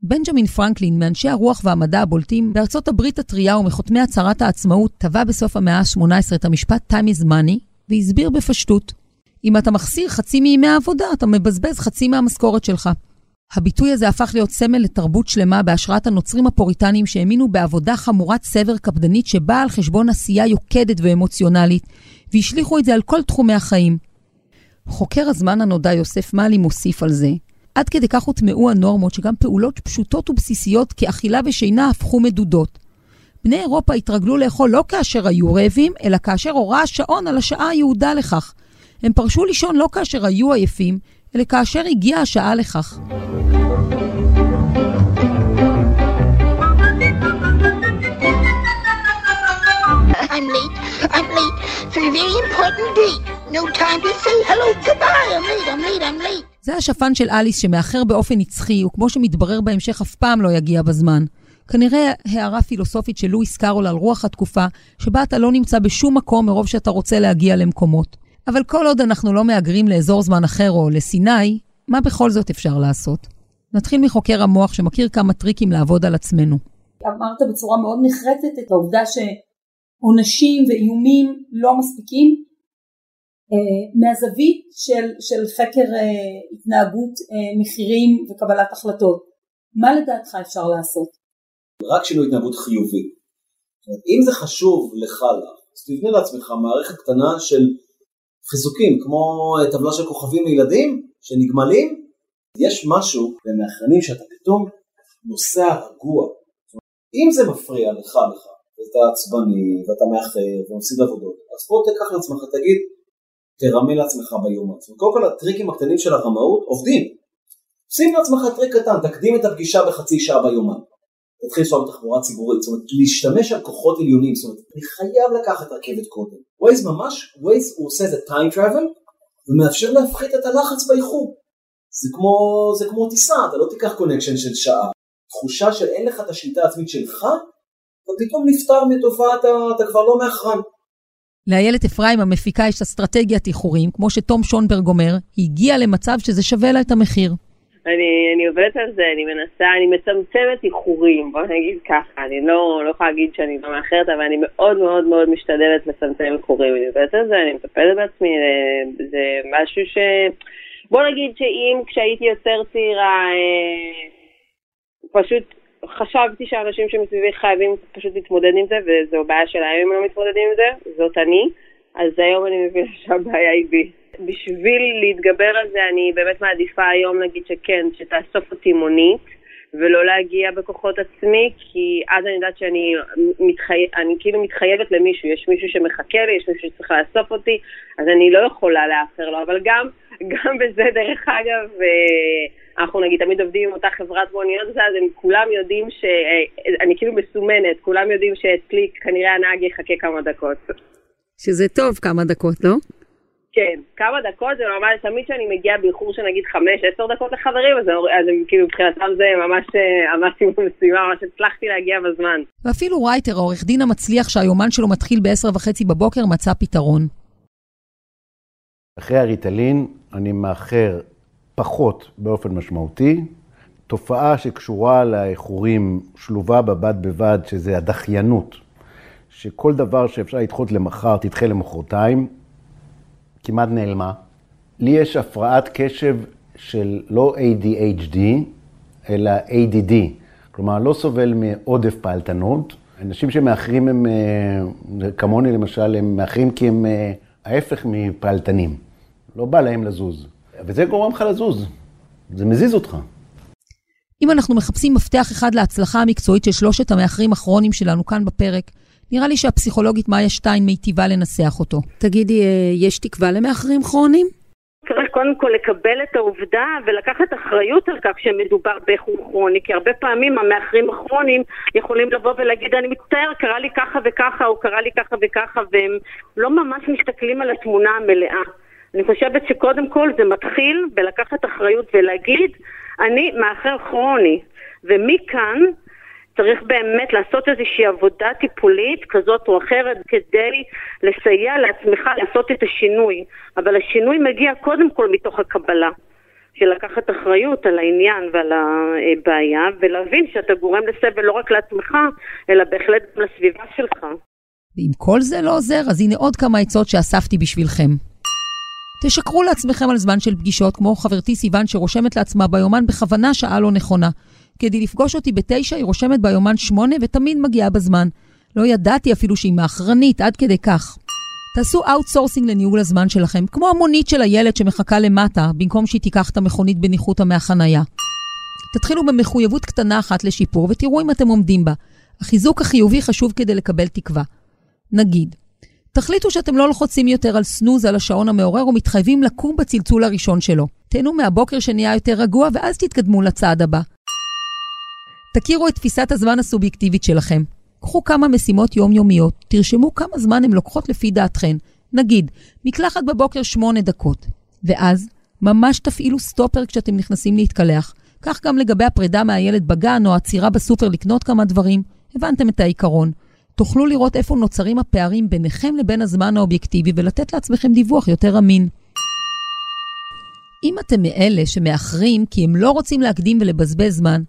בנג'מין פרנקלין, מאנשי הרוח והמדע הבולטים בארצות הברית הטריה ומחותמי הצהרת העצמאות, טבע בסוף המאה ה-18 את המשפט time is money, והסביר בפשטות. אם אתה מחסיר חצי מימי העבודה, אתה מבזבז חצי מהמשכורת שלך. הביטוי הזה הפך להיות סמל לתרבות שלמה בהשראת הנוצרים הפוריטנים שהאמינו בעבודה חמורת סבר קפדנית שבאה על חשבון עשייה יוקדת ואמוציונלית, והשליכו את זה על כל תחומי החיים. חוקר הזמן הנודע יוסף מאלי מוסיף על זה, עד כדי כך הוטמעו הנורמות שגם פעולות פשוטות ובסיסיות כאכילה ושינה הפכו מדודות. בני אירופה התרגלו לאכול לא כאשר היו רעבים, אלא כאשר הורה השעון על השעה היעודה לכך. הם פרשו לישון לא כאשר היו עייפים, אלא כאשר הגיעה השעה לכך.
I'm late. I'm late for a very important date. No time to say hello, goodbye. I'm late. I'm late. I'm late.
זה השפן של אליס שמאחר באופן נצחי, וכמו שמתברר בהמשך אף פעם לא יגיע בזמן. כנראה הערה פילוסופית של לואיס קארול על רוח התקופה, שבה אתה לא נמצא בשום מקום מרוב שאתה רוצה להגיע למקומות. אבל כל עוד אנחנו לא מהגרים לאזור זמן אחר או לסיני, מה בכל זאת אפשר לעשות? נתחיל מחוקר המוח שמכיר כמה טריקים לעבוד על עצמנו.
אמרת בצורה מאוד נחרצת את העובדה שעונשים ואיומים לא מספיקים. אה, מהזווית של, של חקר אה, התנהגות אה, מחירים וקבלת החלטות, מה לדעתך אפשר לעשות?
רק שינוי התנהגות חיובי. זאת אומרת, אם זה חשוב לך לך, אז תבנה לעצמך מערכת קטנה של חיזוקים, כמו טבלה של כוכבים לילדים שנגמלים, יש משהו במאחרנים שאתה פתאום נוסע רגוע. אם זה מפריע לך לך, ואתה עצבני, ואתה מאחר, ומפסיד עבודות, אז בוא תיקח לעצמך, תגיד, תרמה לעצמך ביומן. קודם כל הטריקים הקטנים של הרמאות עובדים. שים לעצמך טריק קטן, תקדים את הפגישה בחצי שעה ביומן. תתחיל לנסוע בתחבורה ציבורית, זאת אומרת להסתמך על כוחות עליונים, זאת אומרת אני חייב לקחת רכבת קודם. ווייז ממש, ווייז הוא עושה איזה time travel ומאפשר להפחית את הלחץ באיחור. זה כמו, זה כמו טיסה, אתה לא תיקח קונקשן של שעה. תחושה של אין לך את השליטה העצמית שלך, אתה פתאום נפטר מתופעת, אתה כבר לא מאחרן.
לאיילת אפרים המפיקה יש אסטרטגיית איחורים, כמו שתום שונברג אומר, היא הגיעה למצב שזה שווה לה את המחיר.
אני, אני עובדת על זה, אני מנסה, אני מצמצמת איחורים, בוא נגיד ככה, אני לא, לא יכולה להגיד שאני לא מאחרת, אבל אני מאוד מאוד מאוד משתדלת לצמצם איחורים, אני עובדת על זה, אני מטפלת בעצמי, זה משהו ש... בוא נגיד שאם כשהייתי יותר צעירה, אה, פשוט חשבתי שאנשים שמסביבי חייבים פשוט להתמודד עם זה, וזו בעיה שלהם אם לא מתמודדים עם זה, זאת אני, אז היום אני מבינה שהבעיה היא בי. בשביל להתגבר על זה, אני באמת מעדיפה היום נגיד שכן, שתאסוף אותי מונית, ולא להגיע בכוחות עצמי, כי אז אני יודעת שאני מתחי... אני כאילו מתחייבת למישהו, יש מישהו שמחכה לי, יש מישהו שצריך לאסוף אותי, אז אני לא יכולה לאחר לו, אבל גם, גם בזה, דרך אגב, אה, אנחנו נגיד תמיד עובדים עם אותה חברת מוניות, אז הם כולם יודעים שאני כאילו מסומנת, כולם יודעים שאצלי כנראה הנהג יחכה כמה דקות.
שזה טוב כמה דקות, לא?
כן, כמה דקות זה ממש, תמיד כשאני מגיעה באיחור של נגיד 5-10 דקות לחברים, אז, אז הם כאילו מבחינתם זה ממש עמדתי במשימה, ממש הצלחתי להגיע בזמן.
ואפילו רייטר, העורך דין המצליח שהיומן שלו מתחיל ב-10 וחצי בבוקר, מצא פתרון.
אחרי הריטלין אני מאחר פחות באופן משמעותי. תופעה שקשורה לאיחורים שלובה בבד בבד, שזה הדחיינות. שכל דבר שאפשר לדחות למחר, תדחה למחרתיים. כמעט נעלמה. לי יש הפרעת קשב של לא ADHD, אלא ADD. כלומר, לא סובל מעודף פעלתנות. אנשים שמאחרים הם, אה, כמוני למשל, הם מאחרים כי הם אה, ההפך מפעלתנים. לא בא להם לזוז. וזה גורם לך לזוז. זה מזיז אותך.
אם אנחנו מחפשים מפתח אחד להצלחה המקצועית של שלושת המאחרים הכרוניים שלנו כאן בפרק, נראה לי שהפסיכולוגית מאיה שטיין מיטיבה לנסח אותו. תגידי, אה, יש תקווה למאחרים כרוניים?
צריך קודם כל לקבל את העובדה ולקחת אחריות על כך שמדובר באיחור כרוני, כי הרבה פעמים המאחרים הכרוניים יכולים לבוא ולהגיד, אני מצטער, קרה לי ככה וככה, או קרה לי ככה וככה, והם לא ממש מסתכלים על התמונה המלאה. אני חושבת שקודם כל זה מתחיל בלקחת אחריות ולהגיד, אני מאחר כרוני, ומכאן צריך באמת לעשות איזושהי עבודה טיפולית כזאת או אחרת כדי לסייע לעצמך לעשות את השינוי. אבל השינוי מגיע קודם כל מתוך הקבלה. של לקחת אחריות על העניין ועל הבעיה, ולהבין שאתה גורם לסבל לא רק לעצמך, אלא בהחלט גם לסביבה שלך.
ואם כל זה לא עוזר, אז הנה עוד כמה עצות שאספתי בשבילכם. תשקרו לעצמכם על זמן של פגישות, כמו חברתי סיוון שרושמת לעצמה ביומן בכוונה שעה לא נכונה. כדי לפגוש אותי בתשע, היא רושמת ביומן שמונה ותמיד מגיעה בזמן. לא ידעתי אפילו שהיא מאחרנית, עד כדי כך. תעשו outsourcing לניהול הזמן שלכם, כמו המונית של הילד שמחכה למטה, במקום שהיא תיקח את המכונית בניחותא מהחנייה. תתחילו במחויבות קטנה אחת לשיפור ותראו אם אתם עומדים בה. החיזוק החיובי חשוב כדי לקבל תקווה. נגיד, תחליטו שאתם לא לוחצים יותר על סנוז על השעון המעורר ומתחייבים לקום בצלצול הראשון שלו. תהנו מהבוקר שנהיה יותר רגוע ואז תתקדמו לצעד הבא. תכירו את תפיסת הזמן הסובייקטיבית שלכם. קחו כמה משימות יומיומיות, תרשמו כמה זמן הן לוקחות לפי דעתכן. נגיד, מקלחת בבוקר שמונה דקות. ואז, ממש תפעילו סטופר כשאתם נכנסים להתקלח. כך גם לגבי הפרידה מהילד בגן או העצירה בסופר לקנות כמה דברים. הבנתם את העיקרון. תוכלו לראות איפה נוצרים הפערים ביניכם לבין הזמן האובייקטיבי ולתת לעצמכם דיווח יותר אמין. אם אתם מאלה שמאחרים כי הם לא רוצים להקדים ולבזבז זמן,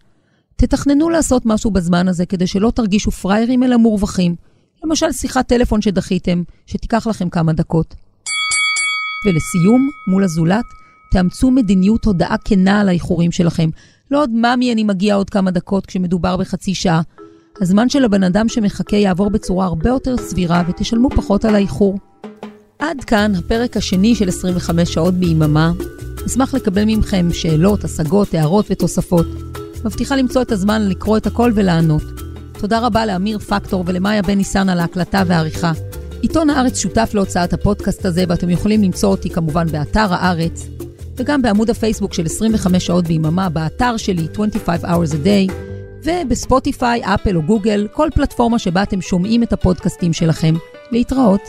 תתכננו לעשות משהו בזמן הזה כדי שלא תרגישו פראיירים אלא מורווחים. למשל שיחת טלפון שדחיתם, שתיקח לכם כמה דקות. ולסיום, מול הזולת, תאמצו מדיניות הודעה כנה על האיחורים שלכם. לא עוד ממי אני מגיע עוד כמה דקות כשמדובר בחצי שעה. הזמן של הבן אדם שמחכה יעבור בצורה הרבה יותר סבירה ותשלמו פחות על האיחור. עד כאן הפרק השני של 25 שעות ביממה. אשמח לקבל מכם שאלות, השגות, הערות ותוספות. מבטיחה למצוא את הזמן לקרוא את הכל ולענות. תודה רבה לאמיר פקטור ולמאיה בן ניסן על ההקלטה והעריכה. עיתון הארץ שותף להוצאת הפודקאסט הזה, ואתם יכולים למצוא אותי כמובן באתר הארץ, וגם בעמוד הפייסבוק של 25 שעות ביממה, באתר שלי 25 hours a day, ובספוטיפיי, אפל או גוגל, כל פלטפורמה שבה אתם שומעים את הפודקאסטים שלכם. להתראות.